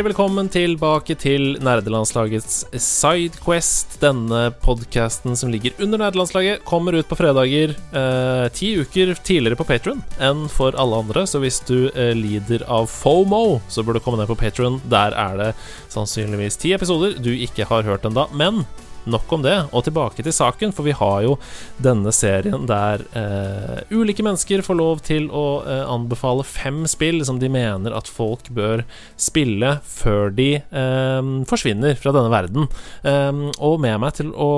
Hjertelig velkommen tilbake til nerdelandslagets Sidequest. Denne podkasten som ligger under nerdelandslaget, kommer ut på fredager eh, ti uker tidligere på Patron enn for alle andre. Så hvis du eh, lider av FOMO, så bør du komme ned på Patron. Der er det sannsynligvis ti episoder du ikke har hørt ennå. Men Nok om det, og tilbake til saken, for vi har jo denne serien der eh, ulike mennesker får lov til å eh, anbefale fem spill som de mener at folk bør spille før de eh, forsvinner fra denne verden. Eh, og med meg til å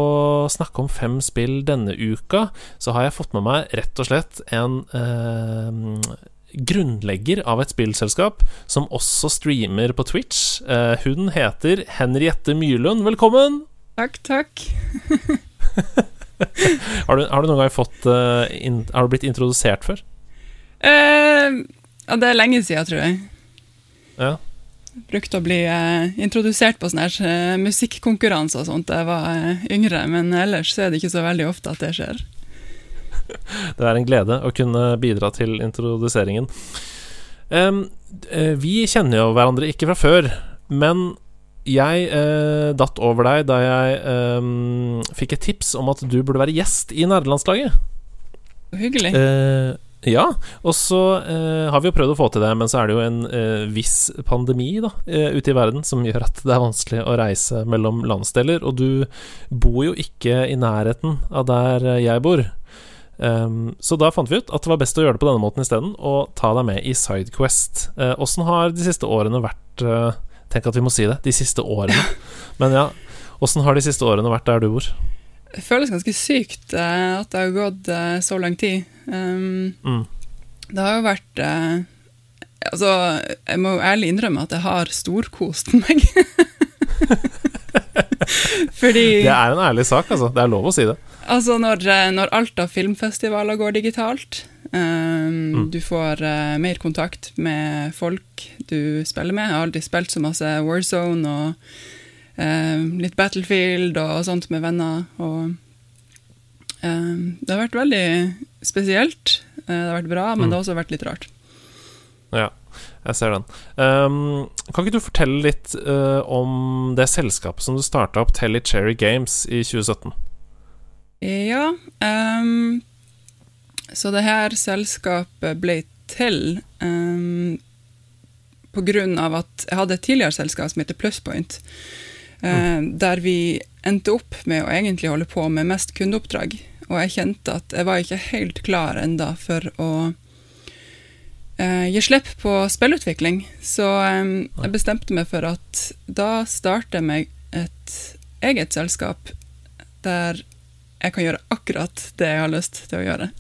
snakke om fem spill denne uka, så har jeg fått med meg rett og slett en eh, grunnlegger av et spillselskap som også streamer på Twitch. Eh, hun heter Henriette Myrlund. Velkommen! Takk, takk. har, du, har, du, noen gang fått uh, in, Har du blitt introdusert før? Uh, det er lenge siden, tror jeg. Ja. Brukte å bli uh, introdusert på sånne uh, musikkonkurranser og sånt da jeg var yngre, men ellers så er det ikke så veldig ofte at det skjer. det er en glede å kunne bidra til introduseringen. Um, vi kjenner jo hverandre ikke fra før, men jeg eh, datt over deg da jeg eh, fikk et tips om at du burde være gjest i nerdelandslaget. Hyggelig. Eh, ja, og så eh, har vi jo prøvd å få til det, men så er det jo en eh, viss pandemi da, eh, ute i verden som gjør at det er vanskelig å reise mellom landsdeler. Og du bor jo ikke i nærheten av der jeg bor. Um, så da fant vi ut at det var best å gjøre det på denne måten isteden, og ta deg med i Sidequest. Åssen har de siste årene vært Tenk at vi må si det. De siste årene. Men ja, åssen har de siste årene vært der du bor? Det føles ganske sykt uh, at det har gått uh, så lang tid. Um, mm. Det har jo vært uh, Altså, jeg må jo ærlig innrømme at jeg har storkost meg. Fordi Det er en ærlig sak, altså. Det er lov å si det. Altså, når, når alt av filmfestivaler går digitalt, Um, mm. Du får uh, mer kontakt med folk du spiller med. Jeg har aldri spilt så masse Warzone og uh, litt Battlefield og sånt med venner. Og uh, det har vært veldig spesielt. Uh, det har vært bra, men mm. det har også vært litt rart. Ja, jeg ser den. Um, kan ikke du fortelle litt uh, om det selskapet som du starta opp, Telly Cherry Games, i 2017? Ja. Um, så det her selskapet ble til um, på grunn av at jeg hadde et tidligere selskap som heter Pluspoint, uh, mm. der vi endte opp med å egentlig holde på med mest kundeoppdrag. Og jeg kjente at jeg var ikke helt klar enda for å uh, gi slipp på spillutvikling. Så um, jeg bestemte meg for at da starter jeg meg et eget selskap der jeg kan gjøre akkurat det jeg har lyst til å gjøre.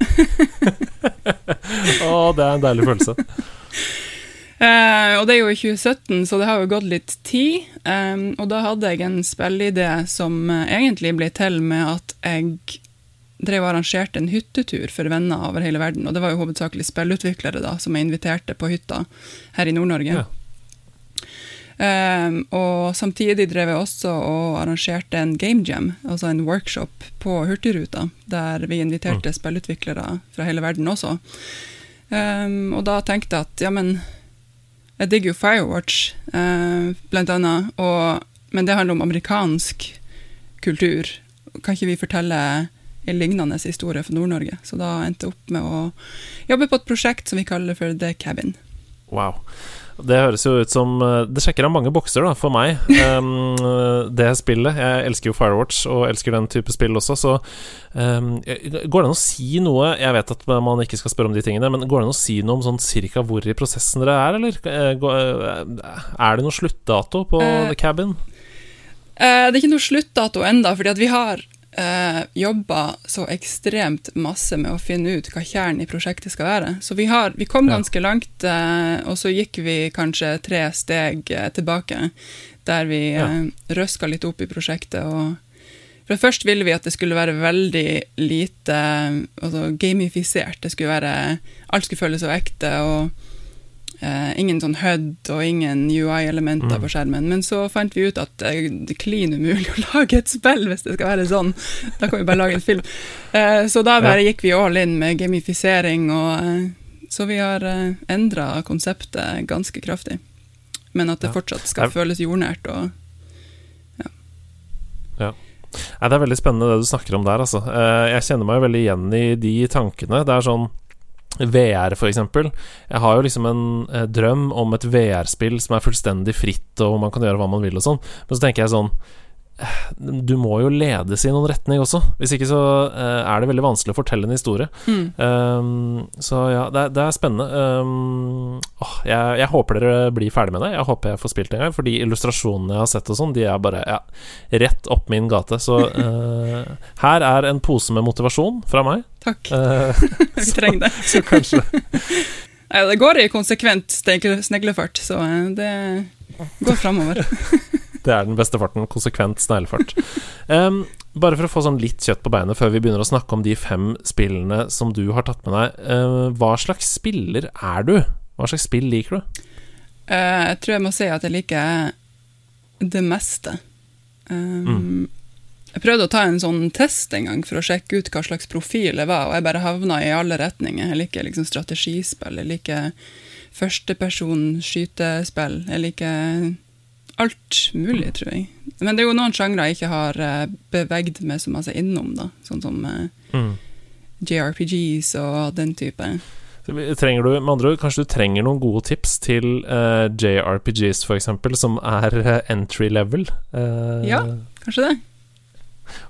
å, det er en deilig følelse. Uh, og det er jo i 2017, så det har jo gått litt tid. Um, og da hadde jeg en spilleidé som uh, egentlig ble til med at jeg drev og arrangerte en hyttetur for venner over hele verden. Og det var jo hovedsakelig spillutviklere da, som jeg inviterte på hytta her i Nord-Norge. Ja. Um, og samtidig drev jeg også og arrangerte en game jam, altså en workshop på Hurtigruta, der vi inviterte mm. spillutviklere fra hele verden også. Um, og da tenkte jeg at ja, men jeg digger jo Firewatch, uh, blant annet, og, men det handler om amerikansk kultur. Kan ikke vi fortelle en lignende historie for Nord-Norge? Så da endte jeg opp med å jobbe på et prosjekt som vi kaller for The Cabin. Wow. Det høres jo ut som eh, Det sjekker av mange bokser da, for meg, um, det spillet. Jeg elsker jo Firewatch og elsker den type spill også, så um, Går det an å si noe Jeg vet at man ikke skal spørre om de tingene, men går det an å si noe om sånn cirka hvor i prosessen dere er, eller? Eh, eh, er det noe sluttdato på uh, The Cabin? Uh, det er ikke noe sluttdato enda, fordi at vi har eh, jobba så ekstremt masse med å finne ut hva kjernen i prosjektet skal være. Så vi, har, vi kom ganske langt, eh, og så gikk vi kanskje tre steg eh, tilbake. der vi Ja. eh, røska litt opp i prosjektet. og for Først ville vi at det skulle være veldig lite altså gamifisert. Det skulle være, Alt skulle føles så ekte, og eh, ingen sånn HUD og ingen UI-elementer Mm. på skjermen. Men så fant vi ut at eh, det er klin umulig å lage et spill hvis det skal være sånn. Da kan vi bare lage en film. Eh, så da bare gikk vi all in med gamifisering, og, så vi har eh, endra konseptet ganske kraftig. Men at det Ja. fortsatt skal Jeg- føles jordnært. og Nei, Det er veldig spennende det du snakker om der, altså. Jeg kjenner meg veldig igjen i de tankene. Det er sånn VR, for eksempel. Jeg har jo liksom en eh, drøm om et VR-spill som er fullstendig fritt, og man kan gjøre hva man vil og sånn. Men så tenker jeg sånn Du må jo ledes i noen retning også. Hvis ikke så uh, er det veldig vanskelig å fortelle en historie. mm. Um, så ja, det, det er spennende. Um, åh, jeg, jeg håper dere blir ferdig med det. Jeg håper jeg får spilt det en gang. For de illustrasjonene jeg har sett, og sånn De er bare ja, rett opp min gate. Så uh, her er en pose med motivasjon fra meg. Takk, Uh, vi trenger det. så kanskje Nei, det går i konsekvent sneglefart, så det går framover. Det er den beste farten. Konsekvent sneglefart. Um, bare for å få sånn litt kjøtt på beinet før vi begynner å snakke om de fem spillene som du har tatt med deg. Uh, hva slags spiller er du? Hva slags spill liker du? Uh, jeg tror jeg må si at jeg liker det meste. Um, Mm. Jeg prøvde å ta en sånn test en gang for å sjekke ut hva slags profil jeg var, og jeg bare havna i alle retninger. Jeg liker liksom strategispill, jeg liker førsteperson skytespill, jeg liker alt mulig, tror jeg. Men det er jo noen sjangre jeg ikke har uh, bevegd meg så masse innom, da. Sånn som eh, Mm. JRPGs og den type. Trenger du, med andre ord, Kanskje du trenger noen gode tips til uh, JRPGs, for eksempel, som er eh, entry level? Uh, Ja. Kanskje det?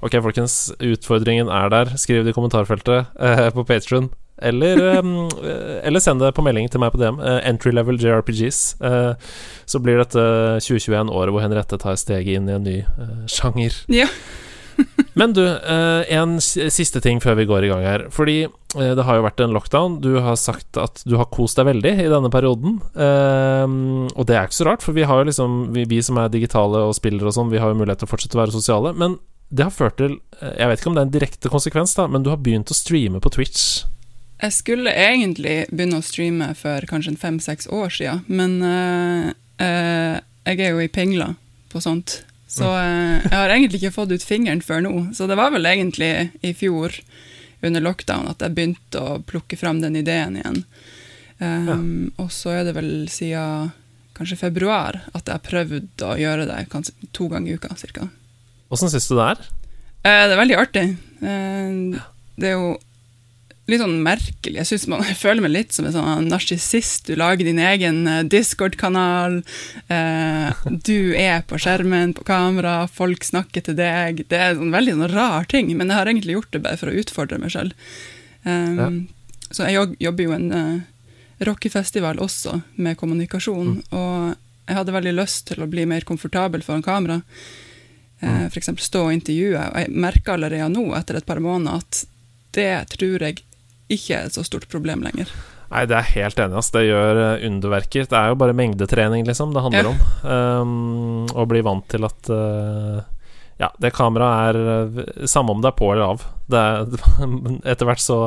Ok, folkens. Utfordringen er der. Skriv det i kommentarfeltet uh, på Patron. Eller, eh, eller send det på melding til meg på DM. Eh, entry level JRPGs. Eh, så blir dette 2021 året hvor Henriette tar steget inn i en ny sjanger. Ja. Men du, en siste ting før vi går i gang her. Fordi det har jo vært en lockdown. Du har sagt at du har kost deg veldig i denne perioden. Og det er ikke så rart, for vi har jo liksom vi, vi som er digitale og spillere og sånn, vi har jo mulighet til å fortsette å være sosiale. Men det har ført til Jeg vet ikke om det er en direkte konsekvens, da, men du har begynt å streame på Twitch. Jeg skulle egentlig begynne å streame for kanskje fem-seks år siden, men uh, uh, jeg er jo i pingla på sånt. Så uh, jeg har egentlig ikke fått ut fingeren før nå. Så det var vel egentlig i fjor, under lockdown, at jeg begynte å plukke fram den ideen igjen. Um, Og så er det vel siden kanskje februar at jeg har prøvd å gjøre det kanskje to ganger i uka, ca. Åssen syns du det er? Det er veldig artig. Det er jo litt sånn merkelig. Jeg, synes man, jeg føler meg litt som en sånn narsissist. Du lager din egen eh, Discord-kanal. Eh, du er på skjermen, på kamera, folk snakker til deg. Det er en sånn veldig sånn rar ting, men jeg har egentlig gjort det bare for å utfordre meg selv. Um, Ja. Så jeg jobber jo en uh, rockefestival også, med kommunikasjon, og jeg hadde veldig lyst til å bli mer komfortabel foran kamera. Eh, for eksempel stå og intervjue. Og jeg merker allerede nå, etter et par måneder, at det tror jeg ikke er et så stort problem lenger. Nei, det er helt enig, ass. Det gjør eh, underverker. Det er jo bare mengdetrening, liksom, det handler Ja. om. Um, å bli vant til at uh, Ja, det kameraet er eh, Samme om det er på eller av. Det er, etter hvert så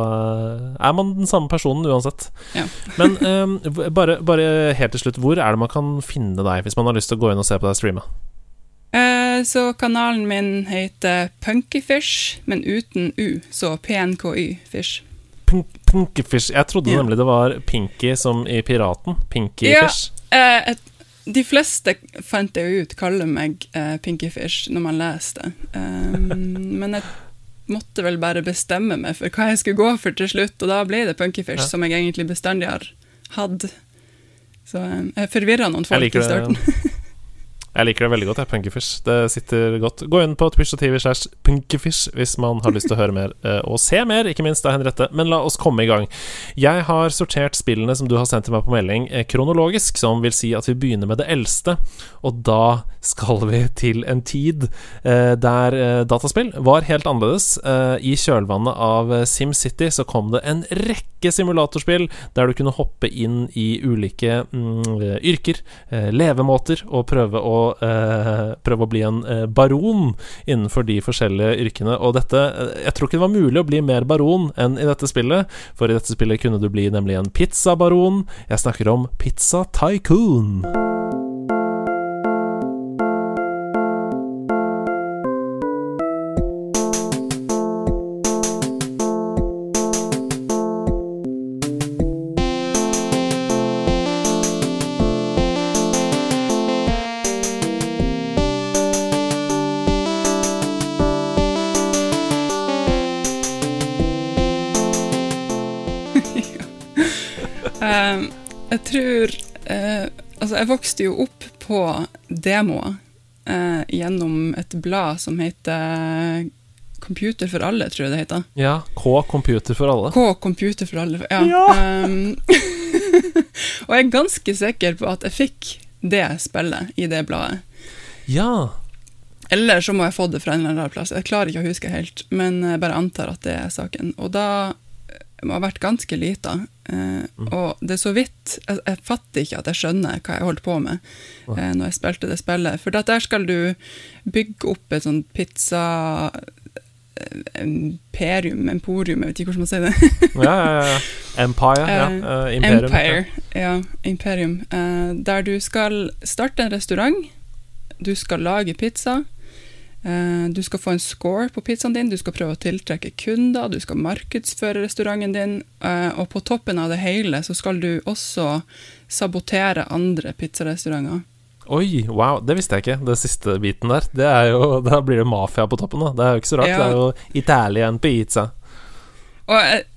er man den samme personen uansett. Ja. Men um, bare, bare helt til slutt, hvor er det man kan finne deg hvis man har lyst til å gå inn og se på deg streame? Eh, så kanalen min heter Punkyfish, men uten U, så PNKY Fish. Pink, Pinkyfish. Jeg trodde yeah. nemlig det var Pinky som i Piraten. Ja. Pinkyfish. Eh, de fleste fant jeg ut kaller meg eh, Pinkyfish når man leser det. Um, men jeg måtte vel bare bestemme meg for hva jeg skulle gå for til slutt, og da ble det Punkyfish, Ja. som jeg egentlig bestandig har hatt. Så eh, jeg forvirra noen folk i starten. Jeg liker det veldig godt, jeg, Punkyfish. Det sitter godt. Gå inn på Twitch og TV slash Punkyfish hvis man har lyst til å høre mer, eh, og se mer, ikke minst, av Henriette. Men la oss komme i gang. Jeg har sortert spillene som du har sendt til meg på melding, eh, kronologisk, som vil si at vi begynner med det eldste. Og da skal vi til en tid eh, der dataspill var helt annerledes. I kjølvannet av SimCity så kom det en rekke simulatorspill der du kunne hoppe inn i ulike mm, yrker, levemåter, og prøve å eh, prøve å bli en eh, baron innenfor de forskjellige yrkene. Og dette eh, Jeg tror ikke det var mulig å bli mer baron enn i dette spillet, for i dette spillet kunne du bli nemlig en pizzabaron. Jeg snakker om Pizza Tycoon. Vokste jo opp på demoer eh, gjennom et blad som heter Computer for alle, tror jeg det heter. Ja, K Computer for alle. K Computer for alle, ja. Ja! Um, og jeg er ganske sikker på at jeg fikk det spillet i det bladet. Ja. Eller så må jeg få det fra en eller annen plass. Jeg klarer ikke å huske helt, men jeg bare antar at det er saken. Og da må ha vært ganske lita, eh, og det er så vidt jeg, jeg fatter ikke at jeg skjønner hva jeg holdt på med eh, når jeg spilte det spillet. For der skal du bygge opp et sånn pizza eh, imperium, emporium, jeg vet ikke hvordan man sier det. ja, ja, ja. Empire. Ja. Uh, Imperium. Empire, ja, Imperium. Eh, der du skal starte en restaurant, du skal lage pizza, du skal få en score på pizzaen din, du skal prøve å tiltrekke kunder, du skal markedsføre restauranten din, eh, og på toppen av det hele så skal du også sabotere andre pizzarestauranter. Oi, wow, det visste jeg ikke, det siste biten der. Det er jo, Da blir det mafia på toppen, da. Det er jo ikke så rart. Ja. Det er jo Italian pizza. Og eh,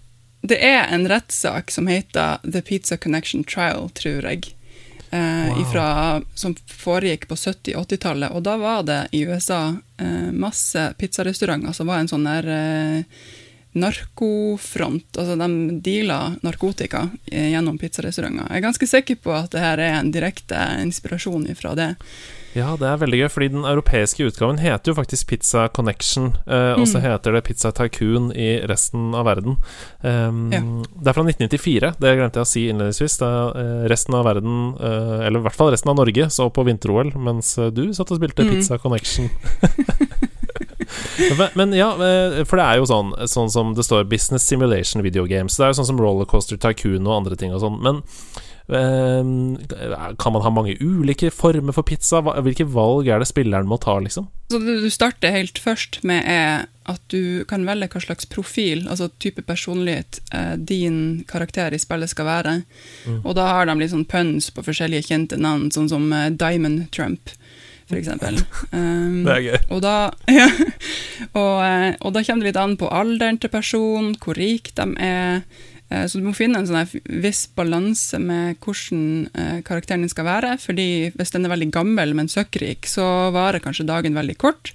det er en rettssak som heter The Pizza Connection Trial, tror jeg. Eh, Wow. ifra, som foregikk på 70-, 80-tallet. Og da var det i USA eh, masse pizzarestauranter som var en sånn der eh, narkofront. Altså de deala narkotika eh, gjennom pizzarestauranter. Jeg er ganske sikker på at det her er en direkte inspirasjon ifra det. Ja, det er veldig gøy, fordi den europeiske utgaven heter jo faktisk Pizza Connection, eh, og så Mm. heter det Pizza Tycoon i resten av verden. Um, Ja. Det er fra 1994, det glemte jeg å si innledningsvis. Det er resten av verden, eh, eller i hvert fall resten av Norge, så på vinter-OL, mens eh, du satt og spilte Mm. Pizza Connection. men, men ja, eh, for det er jo sånn, sånn som det står Business Simulation Video Games. Det er jo sånn som Rollercoaster Tycoon og andre ting og sånn. Men eh, kan man ha mange ulike former for pizza? Hvilke valg er det spilleren må ta, liksom? Så du starter helt først med er at du kan velge hva slags profil, altså type personlighet, eh, din karakter i spillet skal være. Mm. Og da har de litt sånn puns på forskjellige kjente navn, sånn som eh, Diamond Trump, for. Um, Det er gøy. og, da, ja, og, eh, og da kommer det litt an på alderen til personen, hvor rik de er. Eh, Så du må finne en sånn viss balanse med hvordan eh, karakteren din skal være. fordi hvis den er veldig gammel, men søkkrik, så varer kanskje dagen veldig kort.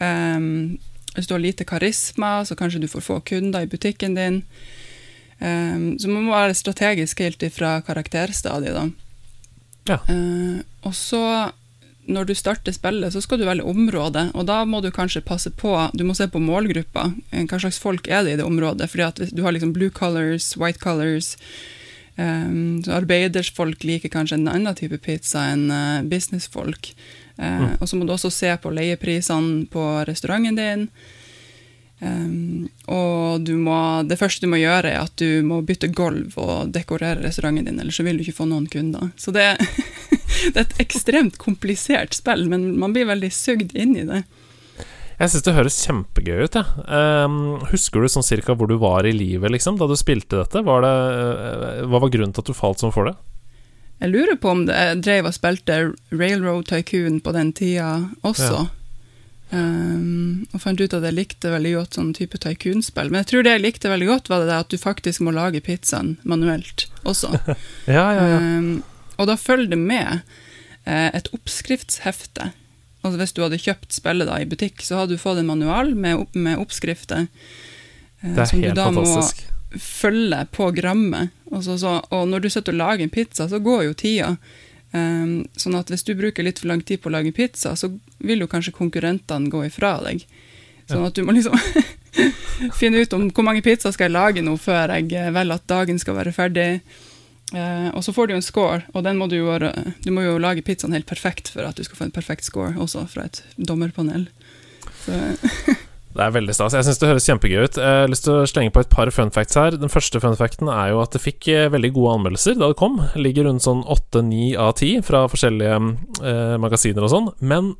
Um, hvis du har lite karisma, så kanskje du får få kunder i butikken din. Um, så man må være strategisk helt ifra karakterstadiet, da. Ja. Uh, og så, når du starter spillet, så skal du velge område, og da må du kanskje passe på Du må se på målgruppa. Eh, Hva slags folk er det i det området? Fordi at du har liksom blue colors, white colors um, så Arbeidersfolk liker kanskje en annen type pizza enn uh, businessfolk. Eh, Og så må du også se på leieprisene på restauranten din. Um, og du må, det første du må gjøre, er at du må bytte gulv og dekorere restauranten din, ellers så vil du ikke få noen kunder. Så det, det er et ekstremt komplisert spill, men man blir veldig sugd inn i det. Jeg syns det høres kjempegøy ut, jeg. Ehm, husker du sånn cirka hvor du var i livet, liksom, da du spilte dette? Var det, uh, hva var grunnen til at du falt sånn for det? Jeg lurer på om det, jeg drev og spilte Railroad Tycoon på den tida også. Um, og fant ut at jeg likte veldig godt sånn type tycoon-spill. Men jeg tror det jeg likte veldig godt, var det at du faktisk må lage pizzaen manuelt også. Ja, ja, ja. Um, og da følger det med eh, et oppskriftshefte. Altså Hvis du hadde kjøpt spillet da i butikk, så hadde du fått en manual med, opp, med oppskrifter. eh, Det er som du da fantastisk. må følge på grammet. Og, så, så, og når du sitter og lager en pizza, så går jo tida. Um, sånn at hvis du bruker litt for lang tid på å lage pizza, så vil jo kanskje konkurrentene gå ifra deg. Sånn at du må liksom finne ut om hvor mange pizzaer skal jeg lage nå før jeg eh, velger at dagen skal være ferdig. Eh, og så får du en score, og den må du, jo, du må jo lage pizzaen helt perfekt for at du skal få en perfekt score, også fra et dommerpanel. Det er veldig stas. Jeg syns det høres kjempegøy ut. Jeg har lyst til å slenge på et par fun facts her. Den første fun facten er jo at det fikk eh, veldig gode anmeldelser da det kom. Ligger rundt sånn 8-9 av 10 fra forskjellige eh, magasiner og sånn. Men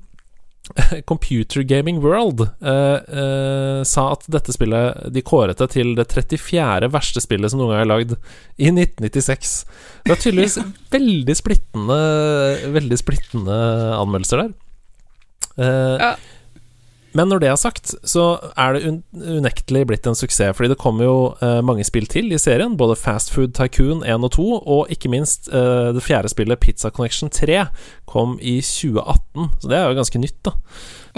Computer Gaming World eh, eh, sa at dette spillet De kåret det til det 34. verste spillet som noen gang er lagd, i 1996. Det er tydeligvis veldig splittende Veldig splittende anmeldelser der. Eh, Ja. Men når det er sagt, så er det unektelig blitt en suksess, fordi det kommer jo eh, mange spill til i serien. Både Fast Food Tycoon 1 og 2, og ikke minst eh, det fjerde spillet, Pizza Connection 3, kom i 2018. Så det er jo ganske nytt, da.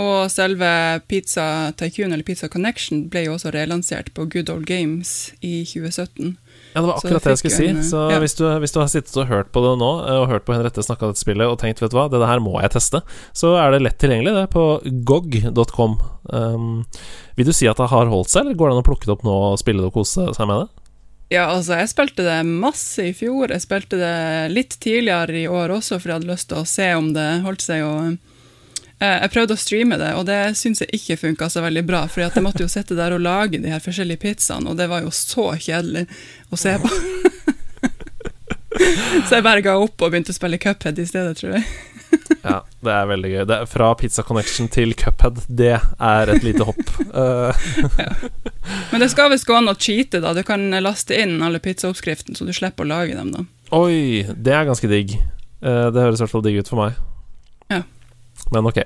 Og selve Pizza Tycoon, eller Pizza Connection, ble jo også relansert på Good Old Games i 2017. Ja, det var akkurat det jeg skulle si. en, Så ja. hvis, du, hvis du har sittet og hørt på det nå, eh, og hørt på Henriette snakke om dette spillet og tenkt vet du hva, det her må jeg teste, så er det lett tilgjengelig, det, på gog.com. Um, vil du si at det har holdt seg, eller går det an å plukke det opp nå og spille det og kose seg med det? Ja, altså, jeg spilte det masse i fjor. Jeg spilte det litt tidligere i år også, for jeg hadde lyst til å se om det holdt seg. og Jeg prøvde å streame det, og det syns jeg ikke funka så veldig bra. For jeg måtte jo sitte der og lage de her forskjellige pizzaene, og det var jo så kjedelig å se på. så jeg bare ga opp og begynte å spille Cuphead i stedet, tror jeg. Ja, det er veldig gøy. Det er fra Pizza Connection til Cuphead, det er et lite hopp. ja. Men det skal visst gå an å cheate, da. Du kan laste inn alle pizzaoppskriftene, så du slipper å lage dem, da. oi, det er ganske digg. Eh, det høres i hvert fall digg ut for meg. Ja. Men ok.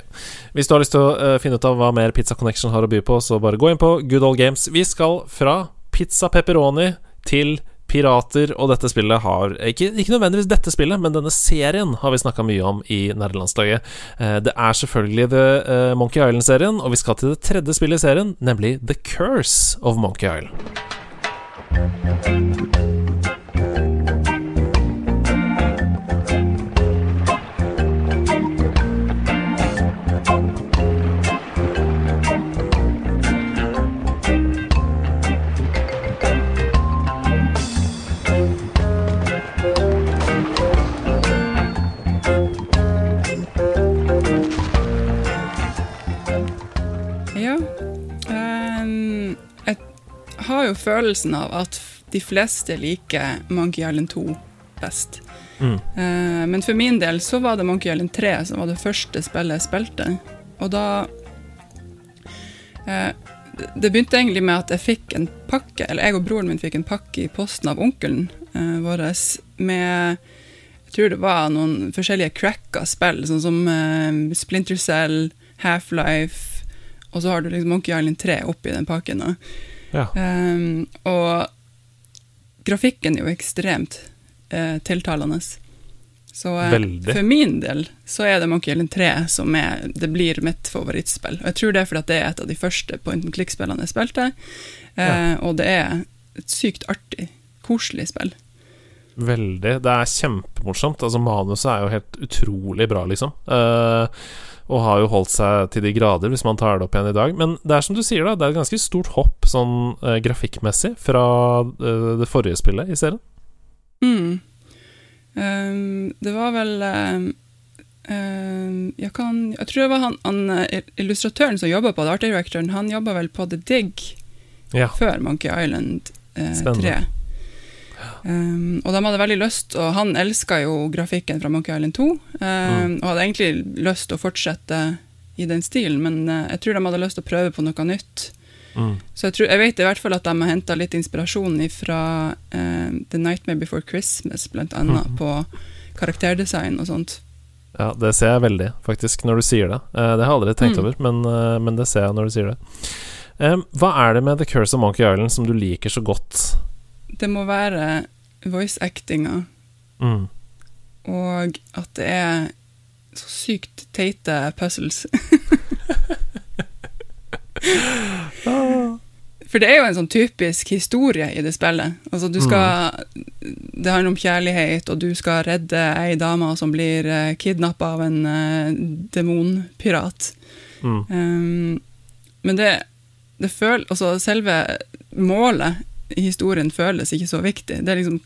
Hvis du har lyst til å eh, finne ut av hva mer Pizza Connection har å by på, så bare gå inn på Good Old Games. Vi skal fra pizza pepperoni til pirater, og dette spillet har Ikke, ikke nødvendigvis dette spillet, men denne serien har vi snakka mye om i nerdelandslaget. Eh, det er selvfølgelig The eh, Monkey Island-serien, og vi skal til det tredje spillet i serien, nemlig The Curse of Monkey Island. Har jo følelsen av at de fleste liker Monkey Island 2 best. Mm. Eh, men for min del så var det Monkey Island 3 som var det første spillet jeg spilte. Og da eh, Det begynte egentlig med at jeg fikk en pakke, eller jeg og broren min fikk en pakke i posten av onkelen eh, vår med Jeg tror det var noen forskjellige cracka spill, sånn som Splinter Cell, Half-Life, og så har du liksom Monkey Island 3 oppi den pakken. da. Ja. Um, og grafikken er jo ekstremt uh, tiltalende. Så uh, for min del så er det Monkey Island 3 som er, det blir mitt favorittspill. Og jeg tror det er fordi det er et av de første point and click-spillene jeg spilte. Eh, Og det er et sykt artig, koselig spill. Veldig. Det er kjempemorsomt. Altså, manuset er jo helt utrolig bra, liksom. Eh, og har jo holdt seg til de grader, hvis man tar det opp igjen i dag. Men det er som du sier, da. Det er et ganske stort hopp sånn eh, grafikkmessig fra eh, det forrige spillet i serien. Mm. Um, det var vel um, um, jeg, kan, jeg tror det var han, han eh, illustratøren som jobba på det, art directoren, han jobba vel på The Dig Ja. før Monkey Island eh, Spennende. 3. Um, og de hadde veldig lyst, og han elska jo grafikken fra Monkey Island 2, um, Mm. og hadde egentlig lyst til å fortsette i den stilen, men uh, jeg tror de hadde lyst til å prøve på noe nytt. Mm. Så jeg, tror, jeg vet i hvert fall at de har henta litt inspirasjon fra uh, The Nightmare Before Christmas, blant annet, Mhm. på karakterdesign og sånt. Ja, det ser jeg veldig, faktisk, når du sier det. Uh, det har jeg aldri tenkt Mm. over, men, eh, men det ser jeg når du sier det. Um, hva er det med The Curse of Monkey Island som du liker så godt? Det må være voice-actinga, Mm. og at det er så sykt teite puzzles. For det er jo en sånn typisk historie i det spillet. Altså, du skal Det handler om kjærlighet, og du skal redde ei dame som blir uh, kidnappa av en uh, demonpirat. Mm. Um, men det, det føl, altså selve målet historien føles ikke så viktig. Det er liksom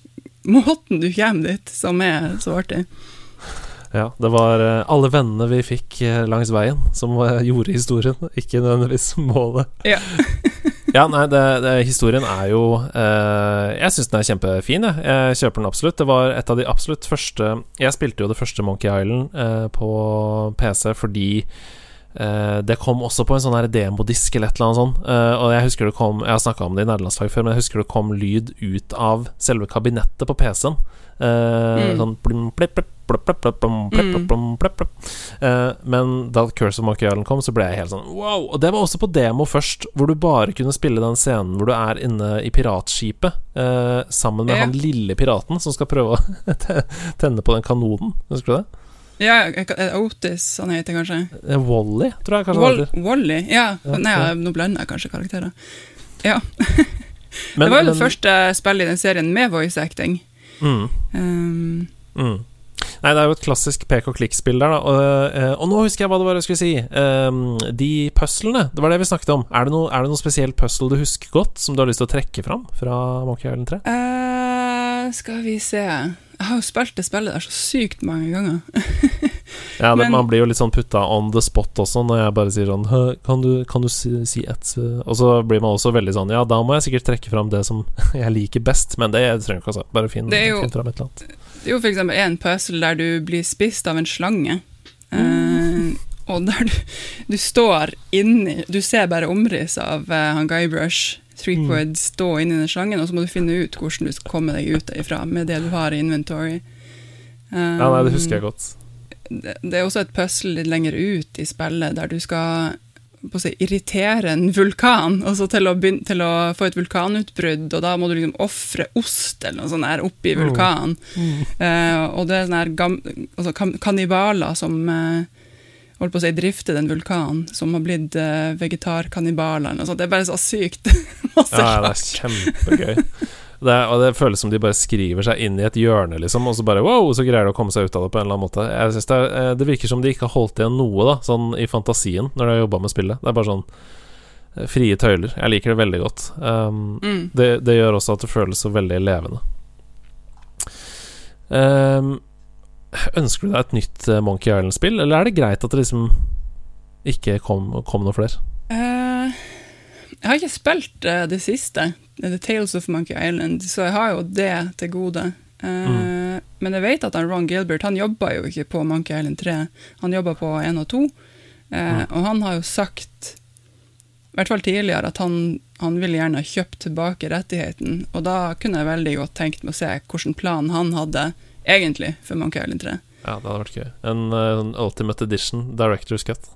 måten du kommer dit, som er så artig. Ja, det var eh, alle vennene vi fikk eh, langs veien som eh, gjorde historien, ikke nødvendigvis målet. Ja. ja, nei, det, det, historien er jo eh, Jeg syns den er kjempefin, jeg. jeg. kjøper den absolutt. Det var et av de absolutt første Jeg spilte jo det første Monkey Island eh, på PC fordi Uh, det kom også på en sånn demodisk eller et eller annet sånt. Uh, og jeg husker det kom Jeg har snakka om det i nederlandslag før, men jeg husker det kom lyd ut av selve kabinettet på PC-en. Uh, mm. Sånn blim, blip, blip, Men da Curse of Monkey Island kom, så ble jeg helt sånn wow. Og det var også på demo først, hvor du bare kunne spille den scenen hvor du er inne i piratskipet sammen med yeah. han lille piraten som skal prøve å tenne på den kanonen. Husker du det? Ja, Otis han heter kanskje. Wally, tror jeg kanskje Wall, Wally, ja. ja Nei, nå blander jeg kanskje karakterer. Ja. men, det var jo det første spillet i den serien med voice acting. Mm. Um, mm. Nei, det er jo et klassisk pek og klikk-spill der, da. Og, eh, og, nå husker jeg hva det var jeg skulle si. Um, de puzzlene, det var det vi snakket om. Er det, noe, er det noe spesielt puzzle du husker godt, som du har lyst til å trekke fram fra Monkey Island 3? Uh, eh, skal vi se jeg har jo spilt det spillet der så sykt mange ganger. ja, det, Men, man blir jo litt sånn putta on the spot også, når jeg bare sier sånn Kan du, kan du si, si et Og så blir man også veldig sånn Ja, da må jeg sikkert trekke fram det som jeg liker best, men det trenger jeg ikke å si. Bare finn, finn fram et eller annet. Det er jo eksempel en puzzle der du blir spist av en slange. Mm. Uh, og der du, du, står inni Du ser bare omrisset av uh, han Guybrush Threepwood mm. stå inni den slangen, og så må du finne ut hvordan du skal komme deg ut derifra med det du har i inventory. Um, ja, nei, det husker jeg godt. Det, det, er også et puzzle litt lenger ut i spillet, der du skal si, irritere en vulkan altså til, å begynne, til å få et vulkanutbrudd, og da må du liksom ofre ost eller noe sånt der oppi mm. vulkanen. Mm. Mm. Uh, og det er sånne her altså, kannibaler som uh, holdt på å si, drifte den vulkanen, som har blitt uh, vegetarkannibaler. Det er bare så sykt. ja, det er kjempegøy. Det, og det føles som de bare skriver seg inn i et hjørne, liksom, og så bare wow, så greier de å komme seg ut av det på en eller annen måte. Jeg synes det, er, eh, det virker som de ikke har holdt igjen noe, da, sånn i fantasien, når de har jobba med spillet. Det er bare sånn eh, frie tøyler. Jeg liker det veldig godt. Um, mm. det, det, gjør også at det føles så veldig levende. Um, Ønsker du deg et nytt eh, Monkey Island-spill, eller er det greit at det liksom ikke kom, kom noe flere? Uh, jeg har ikke spilt uh, det siste, The Tales of Monkey Island, så jeg har jo det til gode. Uh, mm. Men jeg vet at han Ron Gilbert han jobba jo ikke på Monkey Island 3, han jobba på 1 og 2. Mm. Og han har jo sagt, i hvert fall tidligere, at han, han ville gjerne ha kjøpt tilbake rettigheten. Og da kunne jeg veldig godt tenkt meg å se hvilken plan han hadde egentlig, for Monkey Island 3. Ja, det hadde vært gøy. En uh, Ultimate Edition, Directors Cut.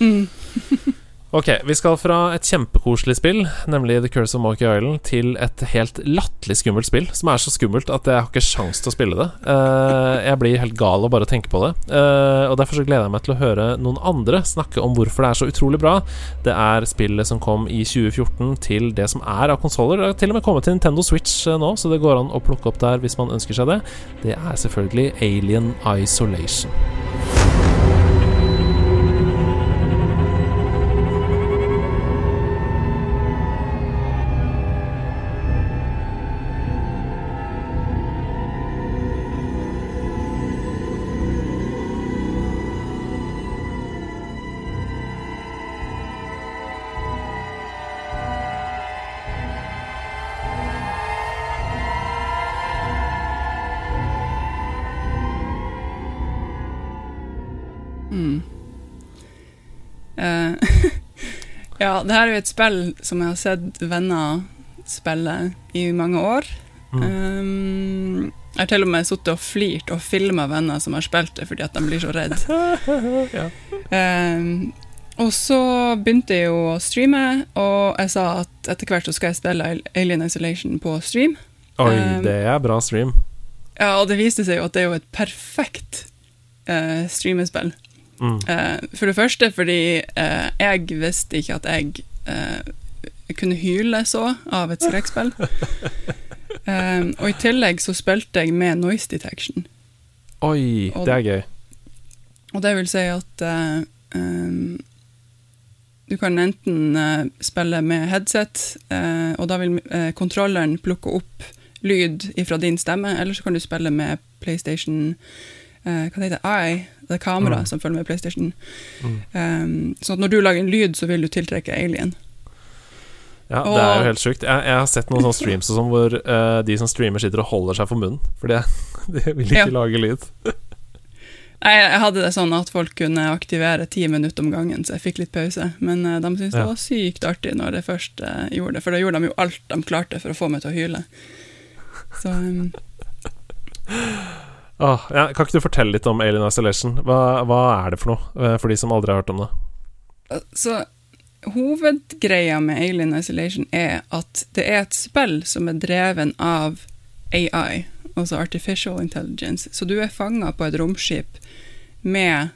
Mm. Ok, vi skal fra et kjempekoselig spill, nemlig The Curse of Monkey Island, til et helt latterlig skummelt spill, som er så skummelt at jeg har ikke sjans til å spille det. Uh, jeg blir helt gal av bare å tenke på det. Uh, og Derfor så gleder jeg meg til å høre noen andre snakke om hvorfor det er så utrolig bra. Det er spillet som kom i 2014 til det som er av konsoller. Det har til og med kommet til Nintendo Switch uh, nå, så det går an å plukke opp der hvis man ønsker seg det. Det er selvfølgelig Alien Isolation. Det her er jo et spill som jeg har sett venner spille i mange år. Mm. Um, jeg har til og med sittet og flirt og filma venner som har spilt det fordi at de blir så redde. ja. um, og så begynte jeg jo å streame, og jeg sa at etter hvert så skal jeg spille Alien Isolation på stream. Oi, um, det er bra stream. Ja, og det viste seg jo at det er jo et perfekt uh, streamespill. Mm. Uh, for det første fordi uh, jeg visste ikke at jeg uh, kunne hyle så av et skrekkspill. og i tillegg så spilte jeg med noise detection. Oi, og, det er gøy. Og det vil si at um, du kan enten spille med headset, og da vil kontrolleren plukke opp lyd fra din stemme, eller så kan du spille med PlayStation eh, Hva heter? Eye, det er kamera Mm. som følger med PlayStation. Mm. Um, så at når du lager en lyd, så vil du tiltrekke alien. Ja, det er jo helt sjukt. Jeg, jeg har sett noen sånne streams og sånn hvor uh, de som streamer, sitter og holder seg for munnen. For de, de vil ikke Ja. lage lyd. Nei, jeg hadde det sånn at folk kunne aktivere ti minutter om gangen, så jeg fikk litt pause. Men uh, de syntes det var sykt artig når jeg først uh, gjorde det, for da gjorde de jo alt de klarte for å få meg til å hyle. Så um, Åh, ja, kan ikke du fortelle litt om Alien Isolation? Hva, hva er det for noe, eh, for de som aldri har hørt om det? Så hovedgreia med Alien Isolation er at det er et spill som er dreven av AI, altså Artificial Intelligence. Så du er fanga på et romskip med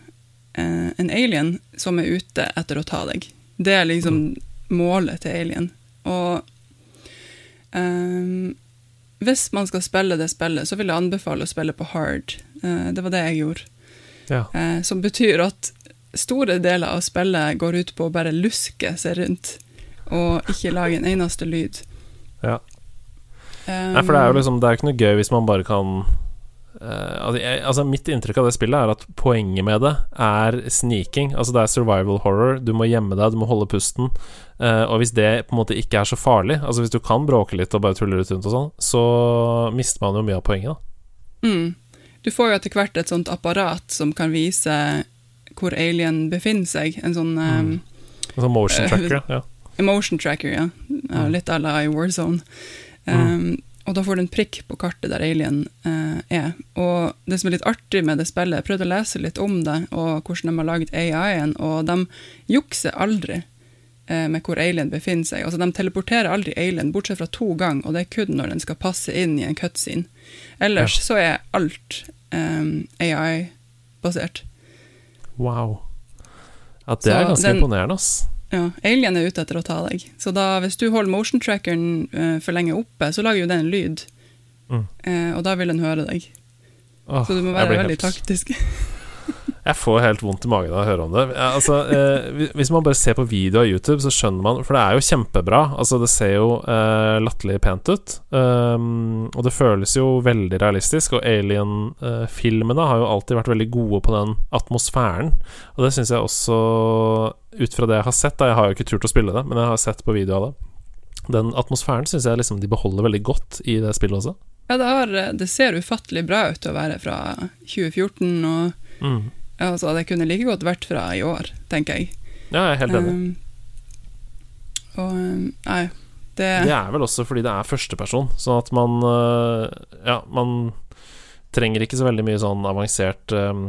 eh, en alien som er ute etter å ta deg. Det er liksom målet til alien. Og ehm, hvis man skal spille det spillet, så vil jeg anbefale å spille på hard. Eh, det var det jeg gjorde. Ja. Eh, som betyr at store deler av spillet går ut på å bare luske seg rundt og ikke lage en eneste lyd. Ja. Um, Nei, for det er jo liksom Det er ikke noe gøy hvis man bare kan eh, altså, altså Mitt inntrykk av det spillet er at poenget med det er sniking. Altså det er survival horror. Du må gjemme deg, du må holde pusten. eh, og hvis det på en måte ikke er så farlig, altså hvis du kan bråke litt og bare tulle litt rundt og sånn, så mister man jo mye av poenget, da. mm, Du får jo etter hvert et sånt apparat som kan vise hvor alien befinner seg. En sånn um, sånn motion tracker, tracker, ja. emotion tracker, ja. Mm. litt à la i Warzone. Um, Og da får du en prikk på kartet der alien eh, er. Og det som er litt artig med det spillet, jeg prøvde å lese litt om det, og hvordan de har laget AI-en, og de jukser aldri eh, med hvor alien befinner seg. Altså, De teleporterer aldri alien, bortsett fra to ganger, og det er kun når den skal passe inn i en cutscene. Ellers så er alt eh, AI-basert. Wow. At det er ganske den- imponerende, ass. Ja, alien er ute etter å ta deg. Så da, hvis du holder motion trackeren uh, for lenge oppe, så lager jo den lyd. Mm. Uh, og da vil den høre deg. Oh, Så du må være veldig taktisk. Jeg får helt vondt i magen av å høre om det. Altså, eh, hvis- man bare ser på video av YouTube, så skjønner man For det er jo kjempebra. Altså, det ser jo eh, latterlig pent ut. Um, og det føles jo veldig realistisk. Og Alien-filmene har jo alltid vært veldig gode på den atmosfæren. Og det syns jeg også, ut fra det jeg har sett da, Jeg har jo ikke turt å spille det, men jeg har sett på video av det. Den atmosfæren syns jeg liksom de beholder veldig godt i det spillet også. Ja, det, har, det ser ufattelig bra ut å være fra 2014, og Mm. Altså, det kunne like godt vært fra i år, tenker jeg. Ja, jeg er helt enig. Um, og um, nei, det, Det er vel også fordi det er førsteperson, sånn at man øh, Ja, man trenger ikke så veldig mye sånn avansert øh,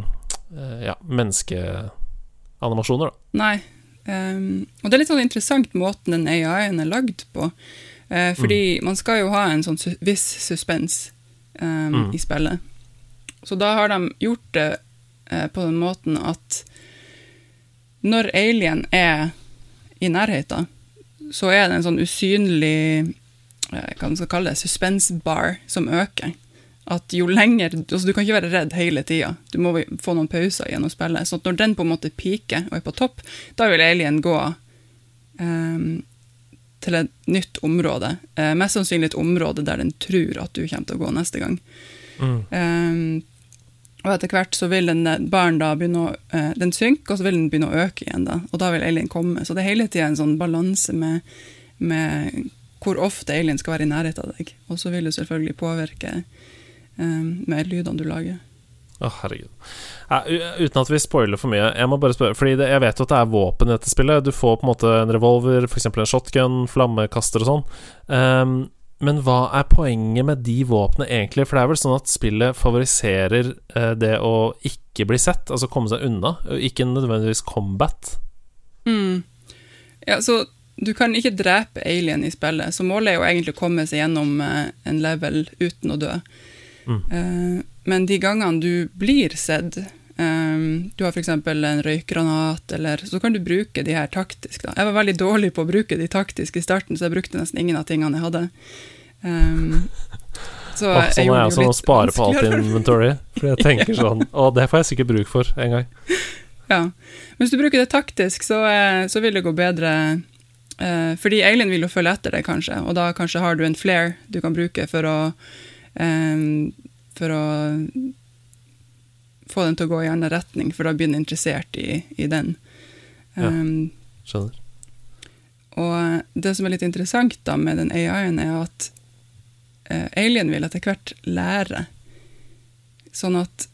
øh, ja, menneskeanimasjoner, da. Nei. Um, og det er litt sånn interessant måten den AI-en er lagd på. Uh, fordi man skal jo ha en sånn su viss suspens um, Mm. i spillet. Så da har de gjort det eh, på den måten at når alien er i nærheten, så er det en sånn usynlig eh, hva man skal kalle det, suspensbar som øker. At jo lenger, altså Du kan ikke være redd hele tida. Du må få noen pauser gjennom spillet. Så når den på en måte piker og er på topp, da vil alien gå um, til et nytt område. Uh, mest sannsynlig et område der den tror at du kommer til å gå neste gang. Mm. Ehm, og etter hvert så vil den baren da begynne å eh, Den synke, og så vil den begynne å øke igjen, da. Og da vil alien komme. Så det er hele tida en sånn balanse med, med hvor ofte alien skal være i nærheten av deg. Og så vil det selvfølgelig påvirke um, med lydene du lager. Å, herregud. Uh, uten at vi spoiler for mye, jeg må bare spørre Fordi det, jeg vet jo at det er våpen i dette spillet. Du får på en måte en revolver, f.eks. en shotgun, flammekaster og sånn. Ehm, men hva er poenget med de våpnene egentlig? For det er vel sånn at spillet favoriserer eh, det å ikke bli sett, altså komme seg unna, ikke nødvendigvis combat. Mm. Ja, så du kan ikke drepe alien i spillet, så målet er jo egentlig å komme seg gjennom eh, en level uten å dø. Mm. Eh, men de gangene du blir sett, du har f.eks. en røykgranat, eller så kan du bruke de her taktisk. Da. Jeg var veldig dårlig på å bruke de taktisk i starten, så jeg brukte nesten ingen av tingene jeg hadde. Um, så sånn er jeg det også jo å spare på alt inventory. For jeg tenker sånn Å, det får jeg sikkert bruk for en gang. Ja. Men hvis du bruker det taktisk, så, eh, så vil det gå bedre Eh, fordi alien vil jo følge etter deg, kanskje, og da kanskje har du en flare du kan bruke for å eh, For å få den til å gå i en annen retning, for da blir den interessert i, i den. Ja. Um, Skjønner. og det som er litt interessant da med den AI-en, er at alien vil etter hvert lære. Sånn at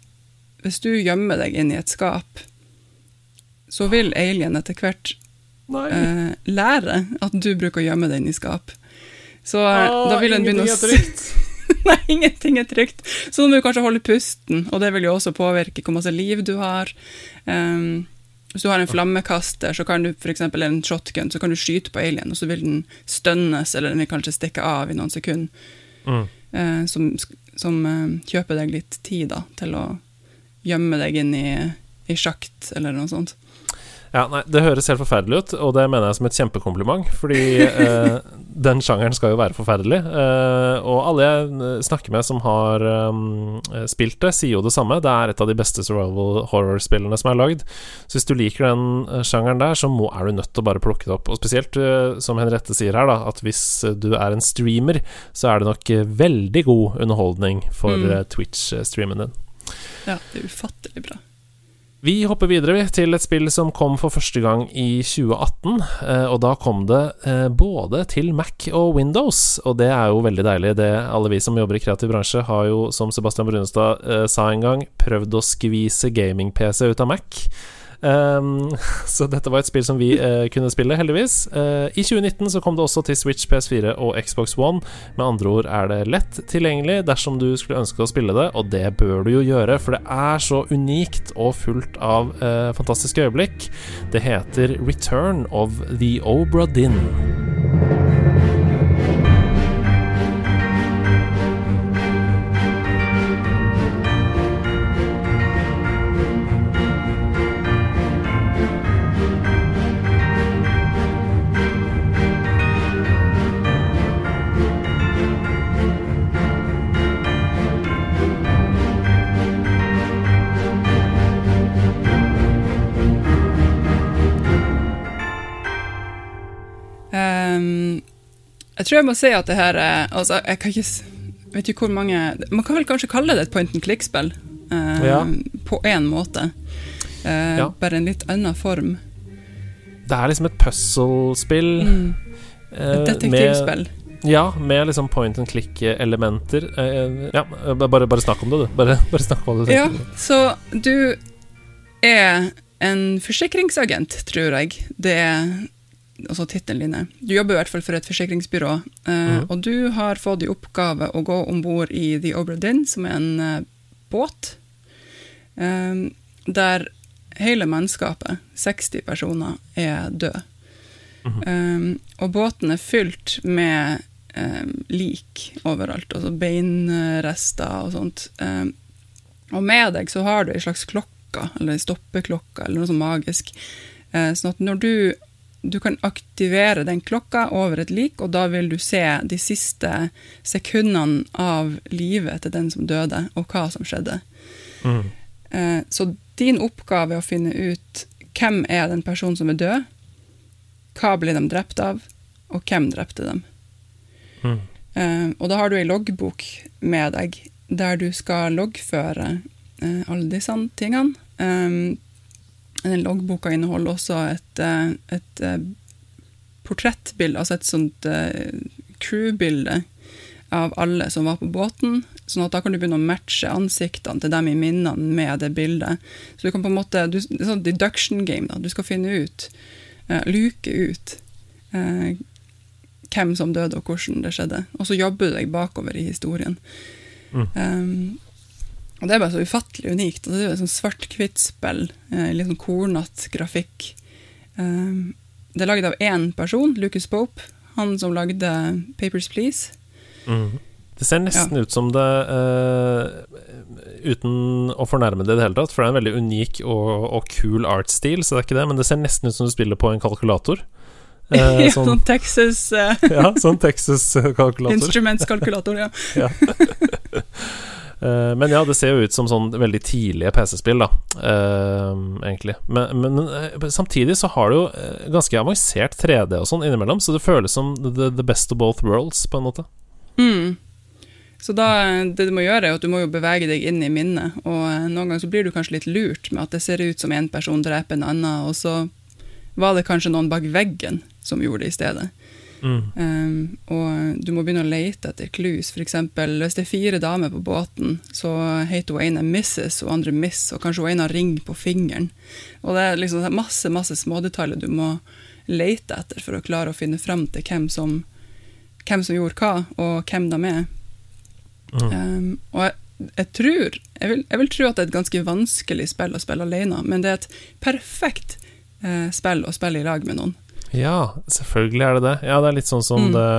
hvis du gjemmer deg inn i et skap, så vil alien etter hvert eh, lære at du bruker å gjemme deg inn i skap. Så ah, da vil den begynne å ingenting er trygt. Nei, ingenting er trygt. Så må du kanskje holde pusten, og det vil jo også påvirke hvor masse liv du har. Um, hvis du har en flammekaster, så kan du for eksempel en shotgun, så kan du skyte på alien, og så vil den stønnes, eller den vil kanskje stikke av i noen sekunder, Mm. eh, som, som eh, kjøper deg litt tid da, til å gjemme deg inn i, i sjakt, eller noe sånt. Ja, nei, Det høres helt forferdelig ut, og det mener jeg som et kjempekompliment. Fordi eh, den sjangeren skal jo være forferdelig. Eh, og alle jeg eh, snakker med som har eh, spilt det, sier jo det samme. Det er et av de beste survival horror-spillene som er lagd. Så hvis du liker den eh, sjangeren der, så må, er du nødt til å bare plukke det opp. Og spesielt, eh, som Henriette sier her, da, at hvis du er en streamer, så er det nok veldig god underholdning for Mm. Twitch-streamen din. Ja, det er ufattelig bra. Vi hopper videre til et spill som kom for første gang i 2018. eh, Og da kom det eh, både til Mac og Windows, og det er jo veldig deilig. Det Alle vi som jobber i kreativ bransje, har jo, som Sebastian Brunestad eh, sa en gang, prøvd å skvise gaming-PC ut av Mac. Um, så dette var et spill som vi uh, kunne spille, heldigvis. Uh, I 2019 så kom det også til Switch, PS4 og Xbox One. Med andre ord er det lett tilgjengelig dersom du skulle ønske å spille det, og det bør du jo gjøre, for det er så unikt og fullt av uh, fantastiske øyeblikk. Det heter Return of the Obra Dinn. Tror jeg må si at det her er altså, Jeg kan ikke vet ikke hvor mange Man kan vel kanskje kalle det et point and click-spill, eh, Ja. på én måte. Eh, Ja. Bare en litt annen form. Det er liksom et puzzle-spill. Mm. eh, Et detektivspill. Ja, med liksom point and click-elementer. Eh, ja, bare, bare snakk om det, du. Bare, bare snakk om hva du Ja, så du er en forsikringsagent, tror jeg. Det altså tittelen din er. Du jobber i hvert fall for et forsikringsbyrå, eh, mm. og du har fått i oppgave å gå om bord i The Obra Dinn, som er en eh, båt, eh, der hele mannskapet, 60 personer, er døde. Mm. Eh, og båten er fylt med eh, lik overalt, altså beinrester og sånt. Eh, og med deg så har du ei slags klokke, eller ei stoppeklokke, eller noe sånt magisk. Sånn at når du du kan aktivere den klokka over et lik, og da vil du se de siste sekundene av livet til den som døde, og hva som skjedde. Mm. Eh, Så din oppgave er å finne ut hvem er den personen som er død, hva ble de drept av, og hvem drepte dem. Mm. Eh, og da har du ei loggbok med deg, der du skal loggføre eh, alle disse tingene. Den loggboka inneholder også et, eh, et eh, portrettbilde, altså et sånt eh, crew-bilde av alle som var på båten, sånn at da kan du begynne å matche ansiktene til dem i minnene med det bildet. Så du kan på en måte, du, det er sånn deduction game, da. Du skal finne ut, uh, luke ut uh, hvem som døde og hvordan det skjedde. Og så jobber du deg bakover i historien. Mm. Um, og det er bare så ufattelig unikt. Altså, det er jo sånn svart-hvitt-spill, eh, litt sånn kornete grafikk. Eh, det er laget av én person, Lucas Pope, han som lagde Papers Please. Mm. Det ser nesten ut som det eh, Uten å fornærme det i det hele tatt, for det er en veldig unik og, og kul artstil, så det er ikke det, men det ser nesten ut som du spiller på en kalkulator. Eh, sånn, sånn Texas uh, ja, sånn Texas-kalkulator. Instruments-kalkulator, ja. Eh, men ja, det ser jo ut som sånn veldig tidlige PC-spill, da. Uh, egentlig. Men, men, uh, samtidig så har du jo ganske avansert 3D og sånn innimellom, så det føles som the, the, best of both worlds, på en måte. Mm. Så da, det du må gjøre, er at du må jo bevege deg inn i minnet, og noen ganger så blir du kanskje litt lurt med at det ser ut som en person dreper en annen, og så var det kanskje noen bak veggen som gjorde det i stedet. Mm. Um, og du må begynne å lete etter clues. Eksempel, hvis det er fire damer på båten, så heter hun ene Mrs. og andre Miss, og kanskje hun ene har ring på fingeren. Og det er liksom masse masse smådetaljer du må lete etter for å klare å finne fram til hvem som, hvem som gjorde hva, og hvem de er. Mm. Um, og jeg, jeg tror jeg vil, jeg vil, tro at det er et ganske vanskelig spill å spille alene, men det er et perfekt eh, spill å spille i lag med noen. Ja, selvfølgelig er det det. Ja, det er litt sånn som mm. det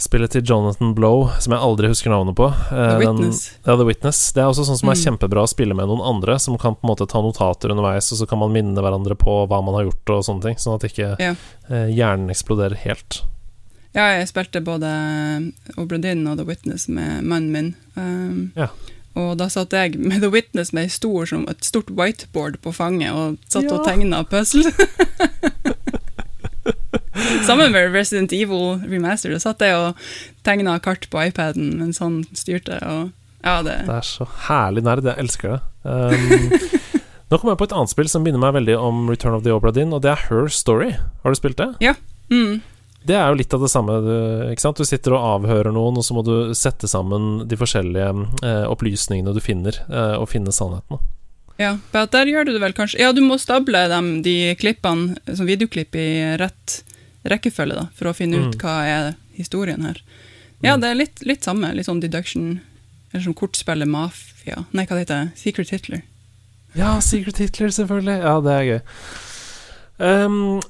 spillet til Jonathan Blow, som jeg aldri husker navnet på. Eh, The Witness. ja, The Witness. Det er også sånn som er mm. kjempebra å spille med noen andre, som kan på en måte ta notater underveis, og så kan man minne hverandre på hva man har gjort og sånne ting, sånn at ikke eh, hjernen eksploderer helt. Ja, jeg spilte både Obradin og The Witness med mannen min. Um, ja. Og da satt jeg med The Witness med stor, et stort whiteboard på fanget og satt ja. og tegna puzzle. Sammen med Resident Evil Remaster. Da satt jeg og tegna kart på iPaden mens han styrte. Og, ja, det. det er så herlig nerd. Jeg elsker det. Um, nå kommer jeg på et annet spill som minner meg veldig om Return of the Obra din, og det er Her Story. Har du spilt det? Ja. Mm. Det er jo litt av det samme. Du sitter og avhører noen, og så må du sette sammen de forskjellige eh, opplysningene du finner, eh, og finne sannheten. Ja, der gjør du det vel kanskje Ja, du må stable dem, de klippene som videoklipp i rett rekkefølge, da, for å finne mm. ut hva er historien her. Ja, mm. det er litt, litt samme. Litt sånn deduction. Eller som kortspillet Mafia. Nei, hva det heter det? Secret Hitler. Ja, Secret Hitler, selvfølgelig. Ja, det er gøy. Um,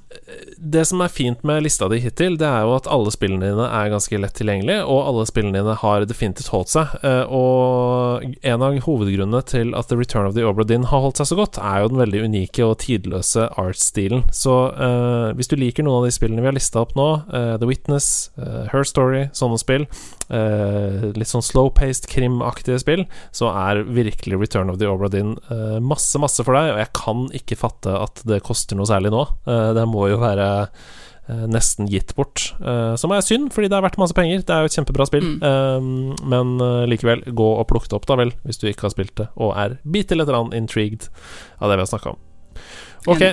det som er fint med lista di hittil, det er jo at alle spillene dine er ganske lett tilgjengelige, og alle spillene dine har definitivt holdt seg. Uh, og en av hovedgrunnene til at The Return of the Obra Dinn har holdt seg så godt, er jo den veldig unike og tidløse art-stilen. Så uh, hvis du liker noen av de spillene vi har lista opp nå, uh, The Witness, Her Story, sånne spill, litt sånn slow-paced, krimaktige spill, så er virkelig Return of the Obra Dinn masse, masse for deg, og jeg kan ikke fatte at det koster noe særlig nå. det må jo være uh, nesten gitt bort. Uh, som er synd, fordi det er verdt masse penger. Det er jo et kjempebra spill. Mm. men likevel, gå og plukk det opp, da vel, hvis du ikke har spilt det og er bitte lite grann intrigued av det vi har snakka om. Ok,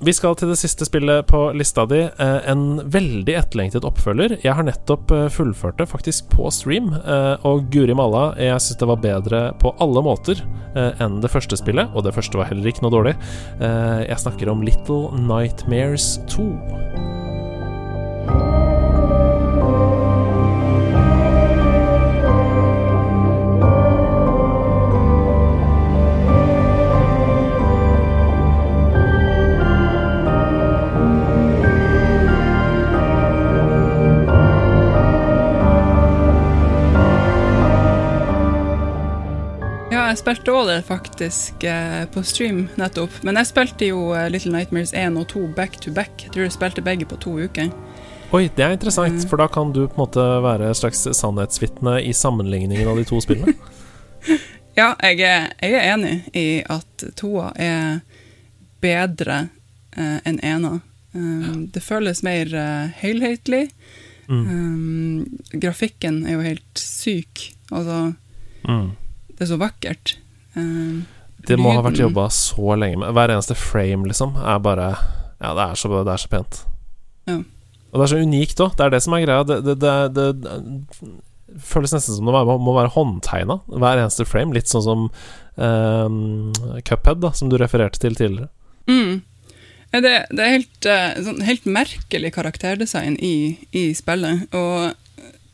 vi skal til det siste spillet på lista di. en veldig etterlengtet oppfølger. Jeg har nettopp fullført det, faktisk på stream. og guri malla, jeg syns det var bedre på alle måter enn det første spillet. Og det første var heller ikke noe dårlig. jeg snakker om Little Nightmares 2. jeg spilte òg det faktisk eh, på stream nettopp. Men jeg spilte jo eh, Little Nightmares 1 og 2 back to back. Jeg tror jeg spilte begge på to uker. Oi, det er interessant, for da kan du på en måte være et slags sannhetsvitne i sammenligningen av de to spillene. ja, jeg er, jeg er, enig i at toa er bedre eh, enn ena. Um, det føles mer uh, helhetlig. Mm. Um, grafikken er jo helt syk. Altså mm det er så vakkert. Uh, det må ha vært jobba så lenge med. Hver eneste frame, liksom, er bare Ja, det er så, det er så pent. Ja. Og det er så unikt òg. Det er det som er greia. Det, det, det, det føles nesten som det må være håndtegna, hver eneste frame. Litt sånn som uh, Cuphead, da, som du refererte til tidligere. Mm. Det, det, er helt, uh, sånn, helt merkelig karakterdesign i, i, spillet. Og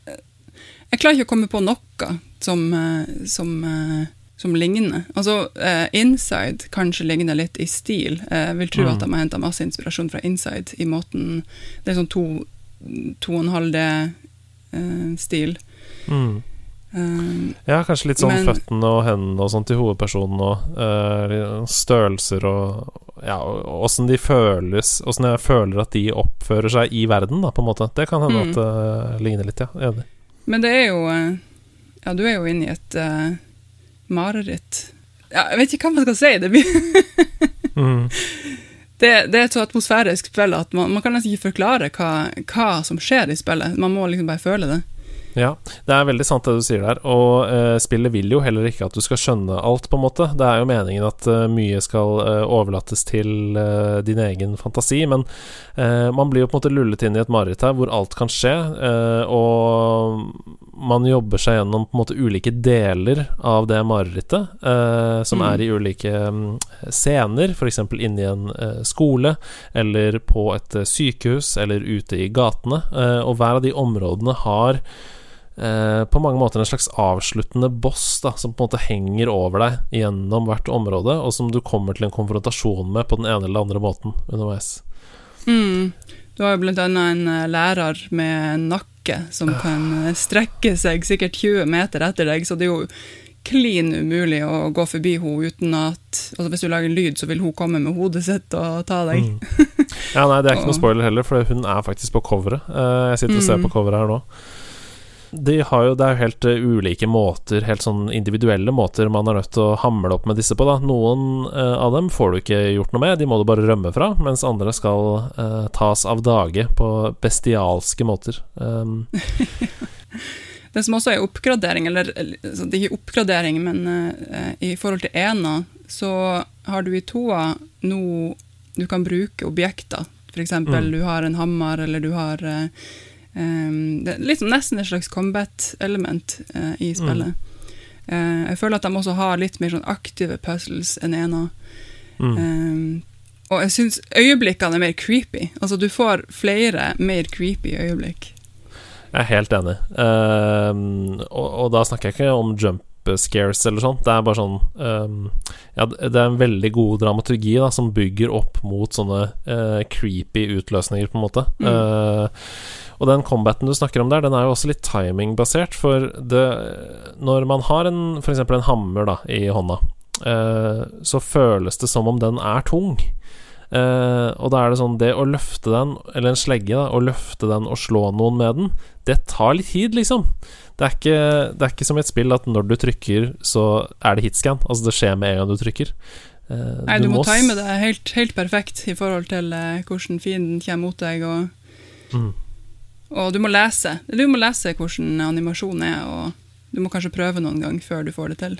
jeg klarer ikke å komme på noe som, eh, som, eh, som ligner. Altså, uh, Inside kanskje ligner litt i stil. Jeg vil tro mm. at de har henta masse inspirasjon fra Inside i måten Det er sånn to, to og en halv D-stil. Mm. Um, ja, kanskje litt sånn men, føttene og hendene og sånt til hovedpersonen og uh, størrelser og ja, åssen de føles Åssen jeg føler at de oppfører seg i verden, da, på en måte. Det kan hende mm. at det uh, ligner litt, ja. Men det er jo uh, ja, du er jo inne i et uh, mareritt, ja, Jeg vet ikke hva man skal si. Det, blir Mm. det, det er et så atmosfærisk spill at man, man kan nesten ikke forklare hva, hva som skjer i spillet. Man må liksom bare føle det. Ja, det er veldig sant det du sier der. Og eh, spillet vil jo heller ikke at du skal skjønne alt, på en måte. Det er jo meningen at eh, mye skal eh, overlates til eh, din egen fantasi, men eh, man blir jo på en måte lullet inn i et mareritt her hvor alt kan skje, eh, og man jobber seg gjennom på en måte ulike deler av det marerittet, som Mm. er i ulike um, scener, f.eks. inni en skole, eller på et eh, sykehus, eller ute i gatene, og hver av de områdene har på mange måter en slags avsluttende boss da, som på en måte henger over deg gjennom hvert område, og som du kommer til en konfrontasjon med på den ene eller andre måten underveis. Mm. Du har jo blant annet en eh, lærer med en nakke som kan eh, strekke seg sikkert 20 meter etter deg, så det er jo klin umulig å gå forbi henne uten at altså Hvis du lager en lyd, så vil hun komme med hodet sitt og ta deg. Mm. Ja, nei, det er ikke noe spoiler heller, for hun er faktisk på coveret. Eh, jeg sitter og ser Mm. på coveret her nå. De har jo, det er jo helt eh, ulike måter, helt sånn individuelle måter man er nødt til å hamle opp med disse på. da Noen eh, av dem får du ikke gjort noe med, de må du bare rømme fra, mens andre skal eh, tas av dage på bestialske måter. Um, Det som også er oppgradering, eller det er ikke oppgradering, men eh, i forhold til ena, så har du i toa nå Du kan bruke objekter. Eksempel Mm. du har en hammer, eller du har em, Det er liksom nesten et slags combat-element uh, i spillet. Eh, jeg føler at de også har litt mer sånn aktive puzzles enn ena. mm. Em, og jeg syns øyeblikkene er mer creepy. Altså, du får flere mer creepy øyeblikk. Jeg er helt enig. Ehm, og, og da snakker jeg ikke om jump scares eller sånt. Det er bare sånn um, Ja, det er en veldig god dramaturgi da som bygger opp mot sånne uh, creepy utløsninger, på en måte. Mm. Eh, og den combaten du snakker om der, den er jo også litt timingbasert, for det Når man har en f.eks. en hammer da i hånda, eh, så føles det som om den er tung. Eh, og da er det sånn Det å løfte den, eller en slegge, da, å løfte den og slå noen med den, det tar litt tid, liksom. Det er, ikke, det er ikke som i et spill at når du trykker, så er det hitscan. Altså, det skjer med en gang du trykker. Eh, Nei, du, må, time det helt, helt perfekt i forhold til eh, hvordan fienden kommer mot deg, og, Mm. Og du må lese. Du må lese hvordan animasjonen er, og du må kanskje prøve noen gang før du får det til.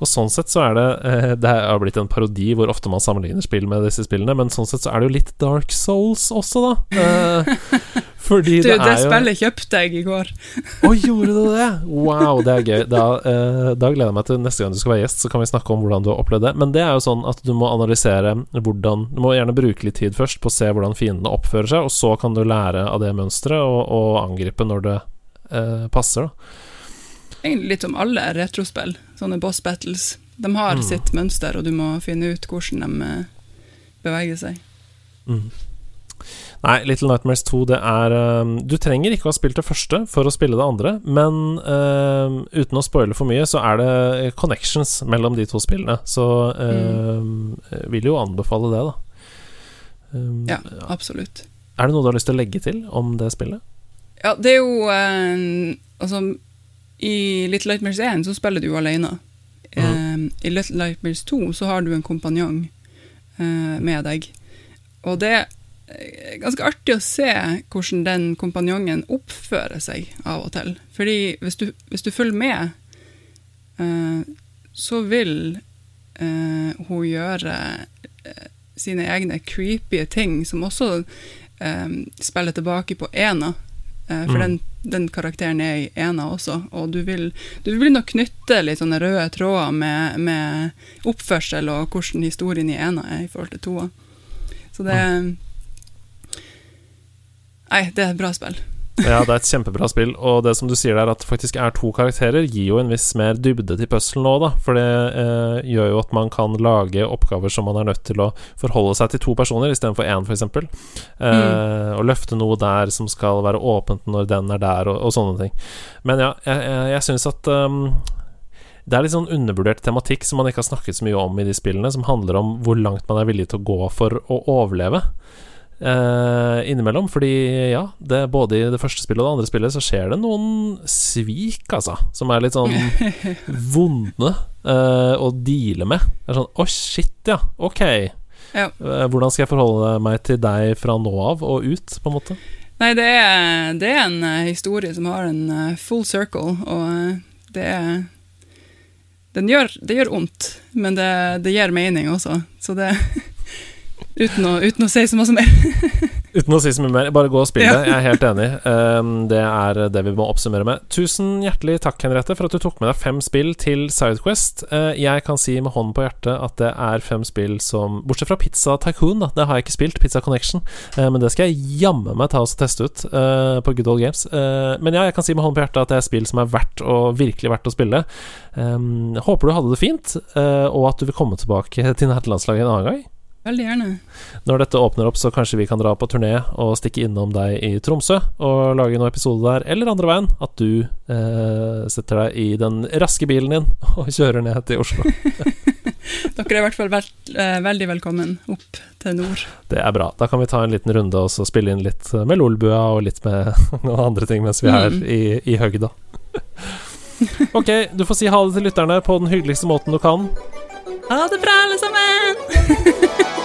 Og sånn sett så er det eh, Det har blitt en parodi hvor ofte man sammenligner spill med disse spillene, men sånn sett så er det jo litt Dark Souls også, da. Fordi Du, det det spillet jo kjøpte jeg i går. Å, gjorde du det? Wow, det er gøy. Da, eh, da gleder jeg meg til neste gang du skal være gjest, så kan vi snakke om hvordan du har opplevd det. Men det er jo sånn at du må analysere hvordan Du må gjerne bruke litt tid først på å se hvordan fiendene oppfører seg, og så kan du lære av det mønsteret og, og angripe når det eh, passer, da. Egentlig litt som alle retrospill, sånne boss battles. De har Mm. sitt mønster, og du må finne ut hvordan de eh, beveger seg. Mm. Nei, Little Nightmares 2, det er um, Du trenger ikke å ha spilt det første for å spille det andre, men um, uten å spoile for mye, så er det connections mellom de to spillene. Så um, jeg vil jo anbefale det, da. Ja, absolutt. Er det noe du har lyst til å legge til om det spillet? Ja, det er jo eh, Altså, i Little Nightmares 1 så spiller du jo alene. Eh, I Little Nightmares 2 så har du en kompanjong uh, med deg. Og det ganske artig å se hvordan den kompanjongen oppfører seg av og til. Fordi hvis du, hvis du følger med, eh, så vil eh, hun gjøre eh, sine egne creepy ting, som også eh, spiller tilbake på Ena. Eh, for Mm. den, den karakteren er i Ena også, og du vil, du vil nok knytte litt sånne røde tråder med, med oppførsel og hvordan historien i Ena er i forhold til toa. Så det Nei, det er et bra spill. Ja, det er et kjempebra spill, og det som du sier der, at det faktisk er to karakterer, gir jo en viss mer dybde til puzzlen òg, da. For det eh, gjør jo at man kan lage oppgaver som man er nødt til å forholde seg til to personer istedenfor én, f.eks. Eh, Og løfte noe der som skal være åpent når den er der, og, og sånne ting. Men ja, jeg, jeg, jeg syns at um, det er litt sånn undervurdert tematikk som man ikke har snakket så mye om i de spillene, som handler om hvor langt man er villig til å gå for å overleve. Eh, innimellom. Fordi ja, det, både i det første spillet og det andre spillet så skjer det noen svik, altså. Som er litt sånn vonde eh, å deale med. Det er sånn Å, shit, ja. Ok. Ja. Eh, hvordan skal jeg forholde meg til deg fra nå av og ut, på en måte? Nei, det er, det er en eh, historie som har en eh, full circle, og det er den gjør, Det gjør vondt, men det, det gir mening også, så det uten, å, uten å si så mye mer. Uten å si så mye mer, bare gå og spill det. Jeg er helt enig. Um, det er det vi må oppsummere med. Tusen hjertelig takk, Henriette, for at du tok med deg fem spill til Sidequest. Uh, jeg kan si med hånden på hjertet at det er fem spill som Bortsett fra Pizza Tycoon, da. Det har jeg ikke spilt. Pizza Connection. Uh, men det skal jeg jammen meg ta og teste ut uh, på Good Old Games. Men ja, jeg kan si med hånden på hjertet at det er spill som er verdt og virkelig verdt å spille. Um, håper du hadde det fint, og at du vil komme tilbake til nerdelandslaget en annen gang. Veldig gjerne. Når dette åpner opp, så kanskje vi kan dra på turné og stikke innom deg i Tromsø og lage noen episoder der, eller andre veien. At du eh, setter deg i den raske bilen din og kjører ned til Oslo. Dere er i hvert fall vel, eh, veldig velkommen opp til nord. Det er bra. Da kan vi ta en liten runde og så spille inn litt med Lolbua og litt med noen andre ting mens vi er Mm. i, i høgda. Ok, du får si ha det til lytterne på den hyggeligste måten du kan. Ha det bra, alle sammen!